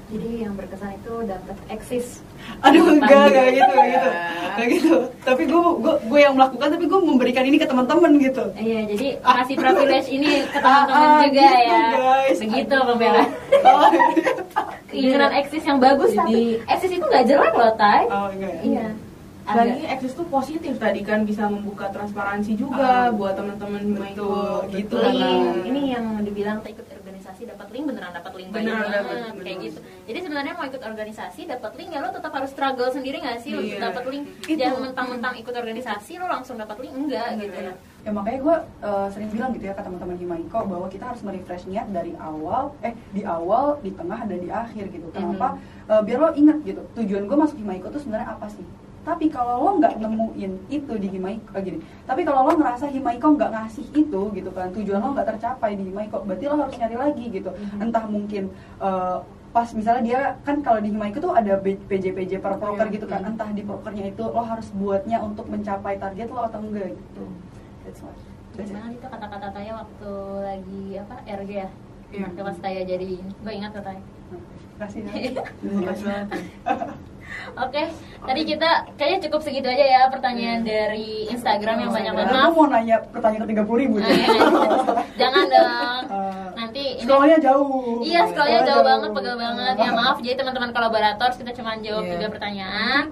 Jadi yang berkesan itu dapat eksis. Aduh enggak enggak gitu enggak gitu Ya. enggak gitu. Tapi gue gue gue yang melakukan tapi gue memberikan ini ke teman-teman gitu. Iya, jadi kasih privilege ini ke teman-teman Ah, ah, juga gitu, ya. guys. Begitu pembela. Oh, Keinginan eksis yang bagus Jadi- tapi eksis itu nggak jelek loh, Tay. oh enggak ya. Iya. Lagi eksis tuh positif tadi kan bisa membuka transparansi juga Ah. buat teman-teman Betul, Maiko gitu lah. link ini yang dibilang tak ikut organisasi dapat link beneran dapat link banyak Beneran banget dapet, kayak beneran. gitu jadi sebenarnya mau ikut organisasi dapat link ya lo tetap harus struggle sendiri nggak sih untuk Iya. dapat link Itu. jangan mentang-mentang ikut organisasi lo langsung dapat link enggak gitu ya Ya makanya gue sering bilang gitu ya ke teman-teman Himaiko bahwa kita harus merefresh niat dari awal, eh di awal, di tengah dan di akhir gitu. Kenapa? Eh, biar lo ingat gitu. Tujuan gue masuk Himaiko tuh sebenarnya apa sih? Tapi kalau lo nggak nemuin itu di Himaiko, eh, gini. Tapi kalau lo ngerasa Himaiko nggak ngasih itu gitu kan, tujuan lo nggak tercapai di Himaiko, berarti lo harus nyari lagi gitu. Entah mungkin eh, pas misalnya dia kan kalau di Himaiko tuh ada PJ-PJ per proker Iya. gitu kan, entah di prokernya itu lo harus buatnya untuk mencapai target lo atau enggak gitu. That's why. That's it. gimana itu kata-kata Taya waktu lagi apa RG ya Iya. Waktu pas Taya jadi gue ingat kata Taya Kasih Makasih banget. Oke, tadi kita kayaknya cukup segitu aja ya pertanyaan dari Instagram yang banyak banget. Aku mau nanya pertanyaan ke 30 ribu Ah, iya, jangan dong. Eh, Nanti ini Scrollnya jauh. Iya, scrollnya jauh banget, pegel banget. Ya maaf, jadi teman-teman kolaborator kita cuma jawab Iya. tiga pertanyaan.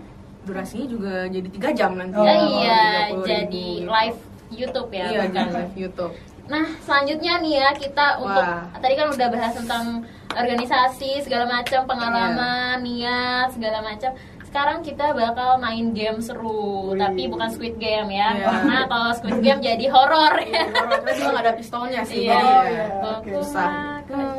Durasinya juga jadi tiga jam nanti. Oh, Ya oh, iya, 30.000 jadi live YouTube ya, Iya, bukan. live YouTube. Nah, selanjutnya nih ya kita untuk Wah. tadi kan udah bahas tentang organisasi segala macam, pengalaman, niat segala macam. Sekarang kita bakal main game seru, Wih. tapi bukan Squid Game ya. Iya. Karena kalau Squid Game jadi horor ya. Horor juga nggak ada pistolnya sih. Iya. jadi Oh, iya. Bagus oke. Susah.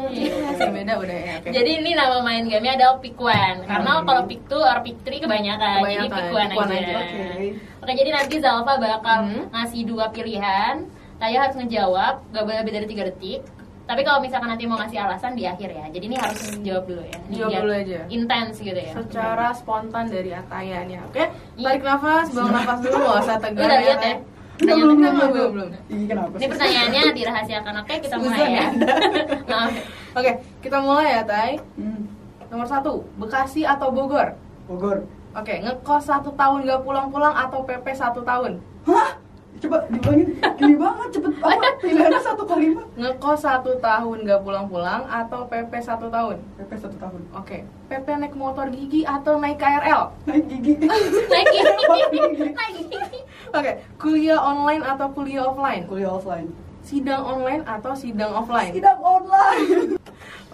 Iya, beda udah ya. oke. Jadi ini nama main gamenya adalah Pick One Karena Hmm. kalau Pick Two or Pick Three kebanyakan, Jadi Kebanyakan, Pick One Pick One aja, aja. Oke. Oke jadi nanti Zalfa bakal Hmm. ngasih dua pilihan Taya harus ngejawab, gak boleh lebih dari 3 detik Tapi kalau misalkan nanti mau ngasih alasan di akhir ya Jadi ini harus jawab dulu ya Ini Jawab dulu aja. Intens gitu ya Secara spontan dari Ataya nih, oke? Tarik nafas, buang nafas dulu, nggak usah tegang. Udah lihat ya? Belum, belum, belum, belum, belum. Ini kenapa Ini pertanyaannya dirahasiakan Oke kita mulai Susan ya ya? Maaf Oke, kita mulai ya, Tay. Hmm, Nomor satu, Bekasi atau Bogor? Bogor. Oke, ngekos satu tahun gak pulang-pulang atau PP satu tahun? Hah? Coba diulangin. Gini banget cepet apa? Pilihannya satu kalimat. Ngekos satu tahun gak pulang-pulang atau PP satu tahun? PP satu tahun. Oke, PP naik motor gigi atau naik KRL? Naik gigi. Naik gini Naik gini Oke, kuliah online atau kuliah offline? Kuliah offline. Sidang online atau sidang offline? Sidang online.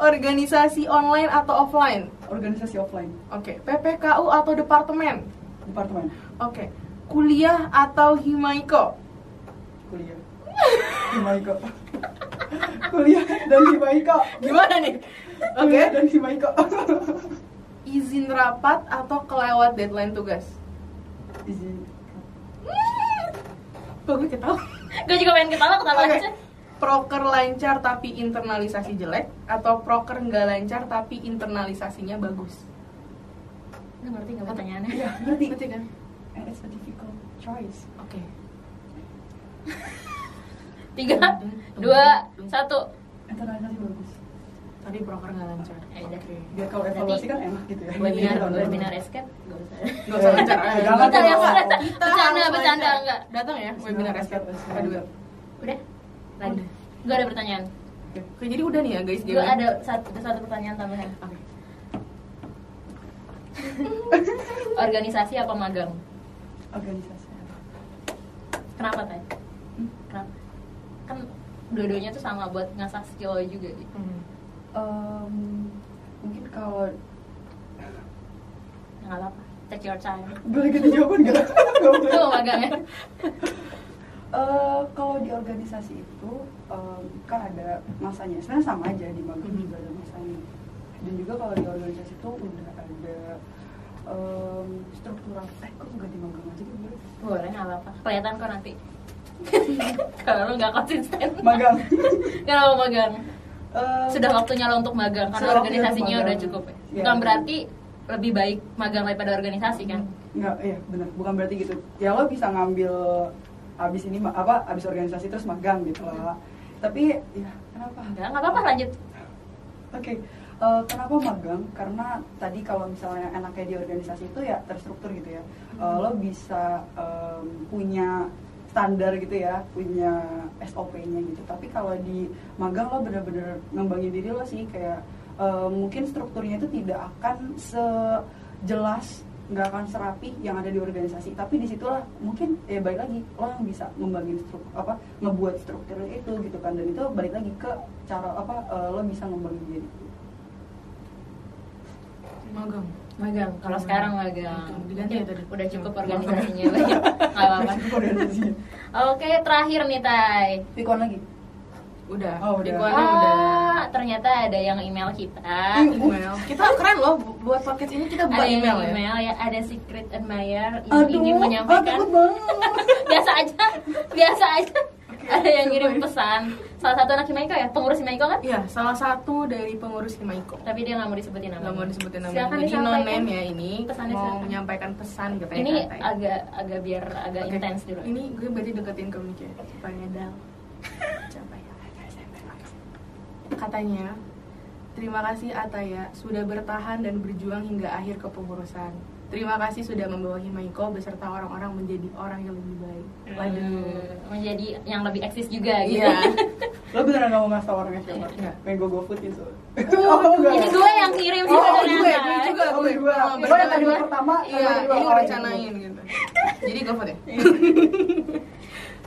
Organisasi online atau offline? Organisasi offline. Oke, PPKU atau departemen? Departemen. Oke, kuliah atau himaiko? Kuliah. Himaiko. Kuliah dan Himaiko. Gimana nih? Oke, Kuliah dan Himaiko. izin rapat atau kelewat deadline tugas? Izin. Kok gue ketawa? Gue juga pengen ketawa ketawa Oke. aja Proker lancar tapi internalisasi jelek atau proker nggak lancar tapi internalisasinya bagus? Lu ngerti gak pertanyaannya? Iya, ngerti. Ngerti kan? And it's a difficult choice. Oke. Tiga, dua, satu. Tadi proker nggak lancar. Oke. Biar kalau evaluasi kan enak gitu ya. Webinar, Iya, webinar escape Gak usah Nggak usah lancar. Eh, Eh, Kita yang bercanda, Kita bercanda, enggak Datang ya webinar escape. Udah? Lagi. Gue ada pertanyaan Oke, jadi udah nih ya guys Gue gamenya. ada satu, ada satu pertanyaan tambahan Oke. Organisasi apa magang? Organisasi. Kenapa tadi? Hmm? Kan dua-duanya tuh sama buat ngasah skill juga gitu Hmm. Em, mungkin kalau Nggak apa-apa, take your time boleh ganti jawaban nggak? Mau magang ya? Eh, kalau di organisasi itu em, kan ada masanya sebenarnya sama aja di magang Mhm. juga ada masanya dan juga kalau di organisasi itu udah ada em, struktural eh kok nggak di magang aja gitu boleh Boleh, nggak apa-apa Kelihatan kok nanti Kalau lu nggak konsisten magang Kenapa magang? Em, Sudah waktunya lo untuk magang Karena organisasinya untuk udah magang. cukup ya Iya. Bukan berarti lebih baik magang daripada organisasi kan? nggak iya benar bukan berarti gitu ya lo bisa ngambil abis ini apa abis organisasi terus magang gitu loh tapi ya kenapa Enggak, nggak apa-apa lanjut Oke, Eh, kenapa magang? Karena tadi kalau misalnya enaknya di organisasi itu ya terstruktur gitu ya. Eh, lo bisa em, punya standar gitu ya, punya SOP-nya gitu. Tapi kalau di magang lo bener-bener ngembangin diri lo sih kayak eh, mungkin strukturnya itu tidak akan sejelas nggak akan serapi yang ada di organisasi. Tapi di situlah mungkin ya balik lagi lo yang bisa ngembangin struktur apa ngebuat struktur itu gitu kan. Dan itu balik lagi ke cara apa eh, lo bisa ngembangin diri. Magang magang kalau sekarang magang. Diganti ya tadi? udah cukup organisasinya banyak organisasinya. Oke terakhir nih Tai. Pikon lagi? Udah. Oh, di udah. Kuala udah. Ah ternyata ada yang email kita. Email. Kita keren loh bu- buat podcast ini kita buka ada yang email, email, ya ya ada secret admirer. Yang aduh ingin ah, menyampaikan banget. Biasa aja biasa aja ada yang ngirim pesan salah satu anak Himaiko ya pengurus Himaiko kan Iya, salah satu dari pengurus Himaiko. tapi dia nggak mau disebutin namanya Gak mau disebutin namanya. Silakan Jadi non name ya ini pesannya mau silakan. menyampaikan pesan katanya. ini katanya. agak agak biar agak Oke. intens dulu Ini gue berarti deketin ke mic ya supaya dal. Siapa ya? Katanya, terima kasih Ataya sudah bertahan dan berjuang hingga akhir kepengurusan. Terima kasih sudah membawa Himaiko beserta orang-orang menjadi orang yang lebih baik. Waduh. Hmm, menjadi yang lebih eksis juga gitu Iya. lo beneran gak mau ngasih orangnya siapa Enggak. pengen gue gofoodin soalnya Oh, enggak ini gue yang kirim sih Oh, sebenarnya gue, Tay. gue juga, Oh, gue. gue. Oh, Gue yang tadi gue. pertama, yang Iya, gue ini awalnya. rencanain gitu. Jadi gue vote ya.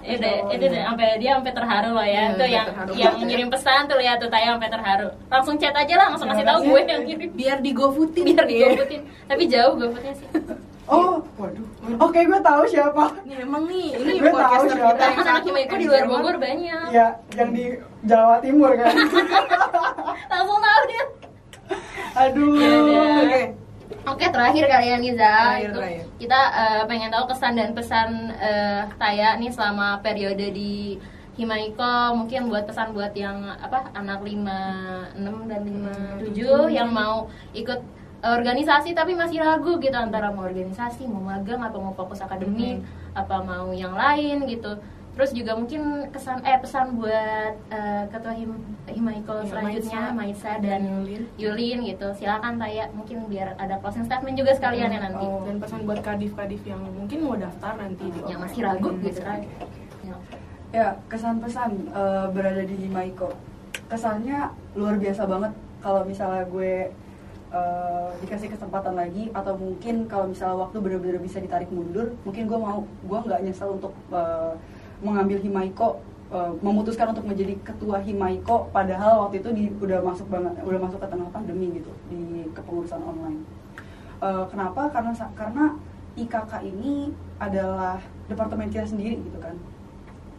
itu deh, itu deh, sampai dia sampai terharu loh ya. Iya, sampai yang terharu yang ya. ngirim pesan tuh lihat tuh Taya sampai terharu. Langsung chat aja lah, langsung kasih tahu gue yang ngirim. Biar digofutin. Biar Iya. digofotin. Tapi jauh gofootnya sih. oh waduh oke gue tahu siapa Nih emang nih, ini Gue podcaster tahu siapa. kita yang Kan anak Himaiko di luar. Bogor banyak. ya yang di Jawa Timur kan Langsung tahu dia. aduh. Oke. Oke terakhir kali ya Niza Terakhir, Itu terakhir. Kita eh, pengen tahu kesan dan pesan eh, Taya nih selama periode di Himaiko Mungkin buat pesan buat yang apa anak 56 dan 57 yang mau ikut organisasi tapi masih ragu gitu antara mau organisasi, mau magang atau mau fokus akademik, apa mau yang lain gitu. Terus juga mungkin kesan eh pesan buat eh, ketua Him, Himaiko Iya, selanjutnya Maisa. Maisa dan Yulin. Yulin gitu silakan Taya mungkin biar ada closing statement juga sekalian ya nanti Oh. Dan pesan buat kadif-kadif yang mungkin mau daftar nanti di yang masih ragu Hmm, gitu kan. Ya. ya kesan-pesan eh, berada di Himaiko kesannya luar biasa banget kalau misalnya gue eh, dikasih kesempatan lagi atau mungkin kalau misalnya waktu benar-benar bisa ditarik mundur mungkin gue mau gue nggak nyesel untuk eh, mengambil Himaiko eh, memutuskan untuk menjadi ketua Himaiko padahal waktu itu di, udah masuk banget udah masuk ke tengah pandemi gitu di kepengurusan online. Eh, kenapa? Karena karena IKK ini adalah departemen kita sendiri gitu kan.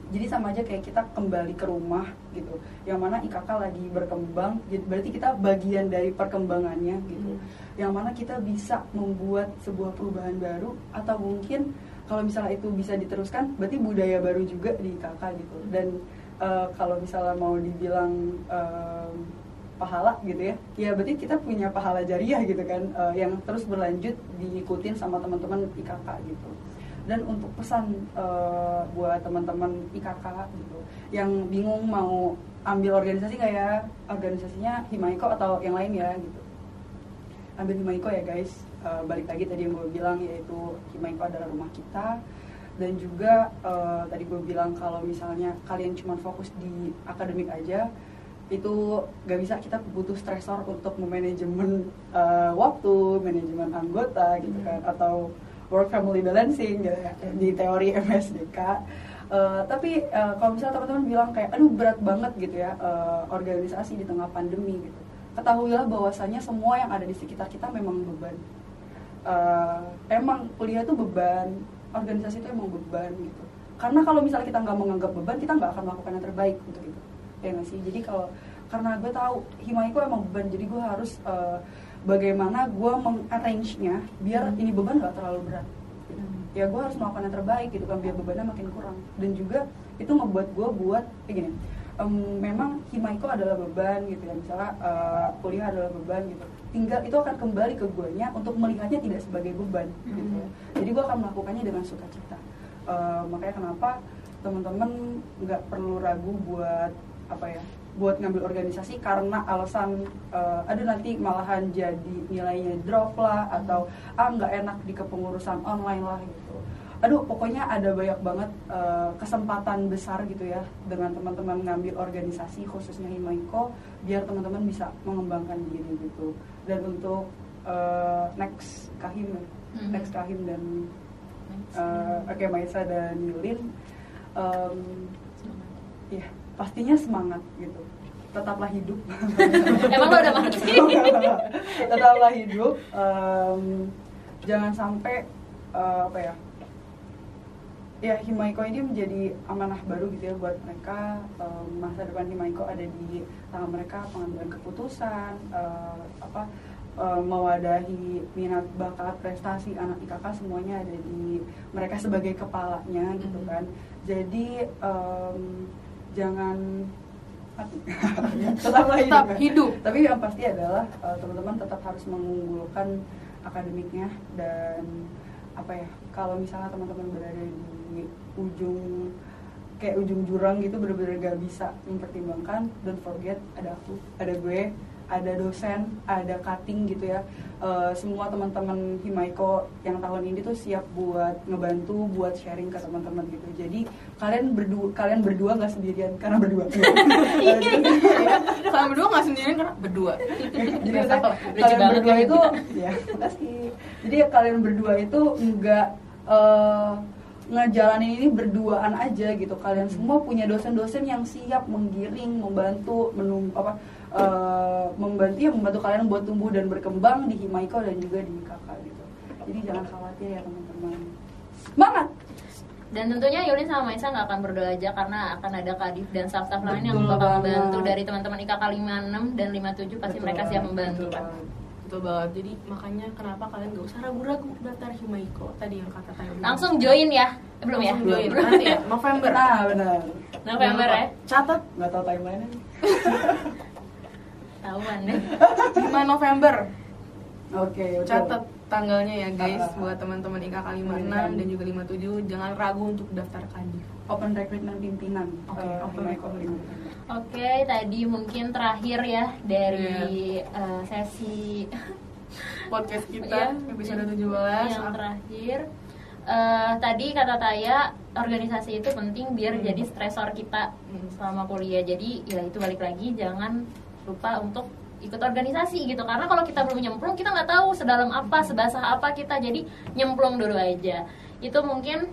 Jadi sama aja kayak kita kembali ke rumah gitu yang mana IKK lagi berkembang berarti kita bagian dari perkembangannya gitu. Hmm. yang mana kita bisa membuat sebuah perubahan baru atau mungkin kalau misalnya itu bisa diteruskan berarti budaya baru juga di IKK gitu. Dan eh, kalau misalnya mau dibilang em, pahala gitu ya ya berarti kita punya pahala jariah gitu kan eh, yang terus berlanjut diikutin sama teman-teman IKK gitu. Dan untuk pesan eh, buat teman-teman IKK gitu yang bingung mau ambil organisasi nggak ya organisasinya Himaiko atau yang lain ya gitu. Ambil Himaiko ya guys Eh, balik lagi tadi yang gue bilang yaitu Himaiko adalah rumah kita. Dan juga eh, tadi gue bilang kalau misalnya kalian cuma fokus di akademik aja itu gak bisa kita butuh stresor untuk memanajemen eh, waktu manajemen anggota gitu kan atau work family balancing gitu ya, di teori MSDK Eh, tapi eh, kalau misalnya teman-teman bilang kayak aduh berat banget gitu ya eh, organisasi di tengah pandemi gitu. Ketahuilah bahwasanya semua yang ada di sekitar kita memang beban Eh, emang kuliah itu beban organisasi itu emang beban gitu. Karena kalau misalnya kita nggak menganggap beban kita nggak akan melakukan yang terbaik untuk itu. Ya nggak sih? Jadi kalau karena gue tahu Himaiko emang beban jadi gue harus eh, bagaimana gue mengarrange nya biar ini beban nggak terlalu berat. Gitu. ya gue harus melakukan yang terbaik gitu kan biar bebannya makin kurang. Dan juga itu ngebuat gue buat kayak gini em, memang Himaiko adalah beban gitu ya. Misalnya eh, kuliah adalah beban gitu tinggal itu akan kembali ke guanya untuk melihatnya tidak sebagai beban gitu. Jadi gue akan melakukannya dengan sukacita. Eh, makanya kenapa teman-teman nggak perlu ragu buat apa ya buat ngambil organisasi karena alasan eh, aduh nanti malahan jadi nilainya drop lah atau ah nggak enak di kepengurusan online lah gitu aduh pokoknya ada banyak banget eh, kesempatan besar gitu ya dengan teman-teman ngambil organisasi khususnya Himaiko biar teman-teman bisa mengembangkan diri gitu. Dan untuk eh, next kahim Mhm. next kahim dan eh, oke Maisa dan Yulin em, ya pastinya semangat gitu. Tetaplah hidup. Emang lo udah mati? tetaplah hidup em, jangan sampai eh, apa ya ya Himaiko ini menjadi amanah baru gitu ya buat mereka Em, masa depan Himaiko ada di tangan mereka pengambilan keputusan eh, apa eh, mewadahi minat bakat prestasi anak IKK semuanya ada di mereka sebagai kepalanya gitu Mhm. kan jadi em, jangan hidup, Tetap ya. hidup. tapi yang pasti adalah eh, teman-teman tetap harus mengunggulkan akademiknya dan apa ya kalau misalnya teman-teman berada di ujung kayak ujung jurang gitu bener-bener gak bisa mempertimbangkan. Don't forget ada aku ada gue ada dosen ada cutting gitu ya. Eh, semua teman-teman Himaiko yang tahun ini tuh siap buat ngebantu buat sharing ke teman-teman gitu. Jadi kalian berdua kalian berdua nggak sendirian karena berdua. Kalian berdua nggak sendirian. Karena berdua. jadi Nggak. Lucu kalian berdua itu ya makasih. Jadi kalian berdua itu enggak eh, ngejalanin ini berduaan aja gitu. Kalian semua punya dosen-dosen yang siap menggiring membantu menum apa eh, membantu ya membantu kalian buat tumbuh dan berkembang di Himaiko dan juga di IKK gitu. Jadi jangan khawatir ya teman-teman. Semangat! Dan tentunya Yulin sama Maisa nggak akan berdoa aja karena akan ada kadif dan staff-staff lain yang bakal membantu dari teman-teman IKK 56 dan 57 pasti Betul mereka siap membantu betul kan. Betul banget. Jadi makanya kenapa kalian gak usah ragu-ragu daftar Himaiko tadi yang kata Tayo. Langsung join ya. Eh, belum ya? Join. Belum. Nanti ya, November. nah benar November ya. Catat nggak tahu timeline Tahuan deh. 5 November. oke betul. Catat tanggalnya ya guys Ah, ah, ah. buat teman-teman IKK 56 dan juga 57 jangan ragu untuk daftar kadif. open recruitment pimpinan Oke, eh, open Himaiko recruitment. 56. Oke, tadi mungkin terakhir ya dari eh, sesi Podcast kita Iya. episode 17. yang terakhir. Eh, tadi kata Taya organisasi itu penting biar Hmm. jadi stresor kita Hmm. selama kuliah. Jadi ya itu balik lagi jangan lupa untuk ikut organisasi gitu karena kalau kita belum nyemplung kita nggak tahu sedalam apa sebasah apa kita jadi nyemplung dulu aja itu mungkin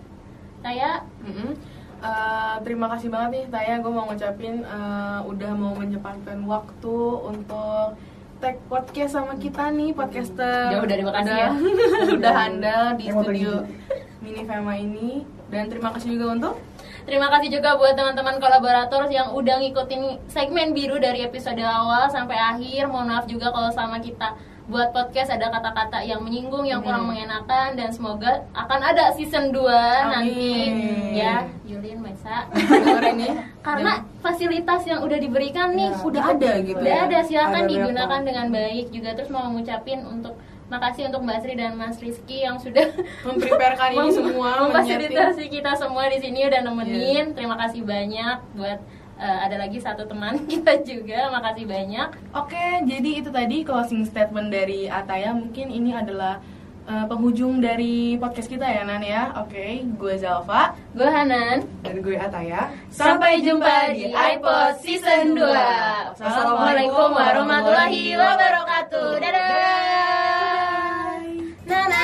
Taya Mm-mm. Eh, terima kasih banget nih Taya, gue mau ngucapin eh, udah mau menyempatkan waktu untuk tag podcast sama kita nih podcaster. Jauh dari Bekasi udah, ya. udah handal di Emang studio begini. Mini Fema ini dan terima kasih juga untuk Terima kasih juga buat teman-teman kolaborator yang udah ngikutin segmen biru dari episode awal sampai akhir. Mohon maaf juga kalau sama kita buat podcast ada kata-kata yang menyinggung, yang kurang Hmm. mengenakan dan semoga akan ada season 2 nanti Amin. ya. Yulin, Maisa. denger ini Karena fasilitas yang udah diberikan nih Ya, udah ada gitu udah ya. ada silakan Ada digunakan dengan baik juga terus mau ngucapin untuk makasih untuk Mbak Sri dan Mas Rizky yang sudah Mempreparekan ini semua, memfasilitasi kita semua di sini udah nemenin. Terima kasih banyak buat uh, ada lagi satu teman kita juga. Makasih banyak. Oke, jadi itu tadi closing statement dari Ataya. Mungkin ini adalah uh, penghujung dari podcast kita ya Nan ya. Oke, gue Zalfa, gue Hanan, dan gue Ataya. Sampai jumpa di iPod Season 2. Assalamualaikum warahmatullahi wabarakatuh. Dadah. Na na.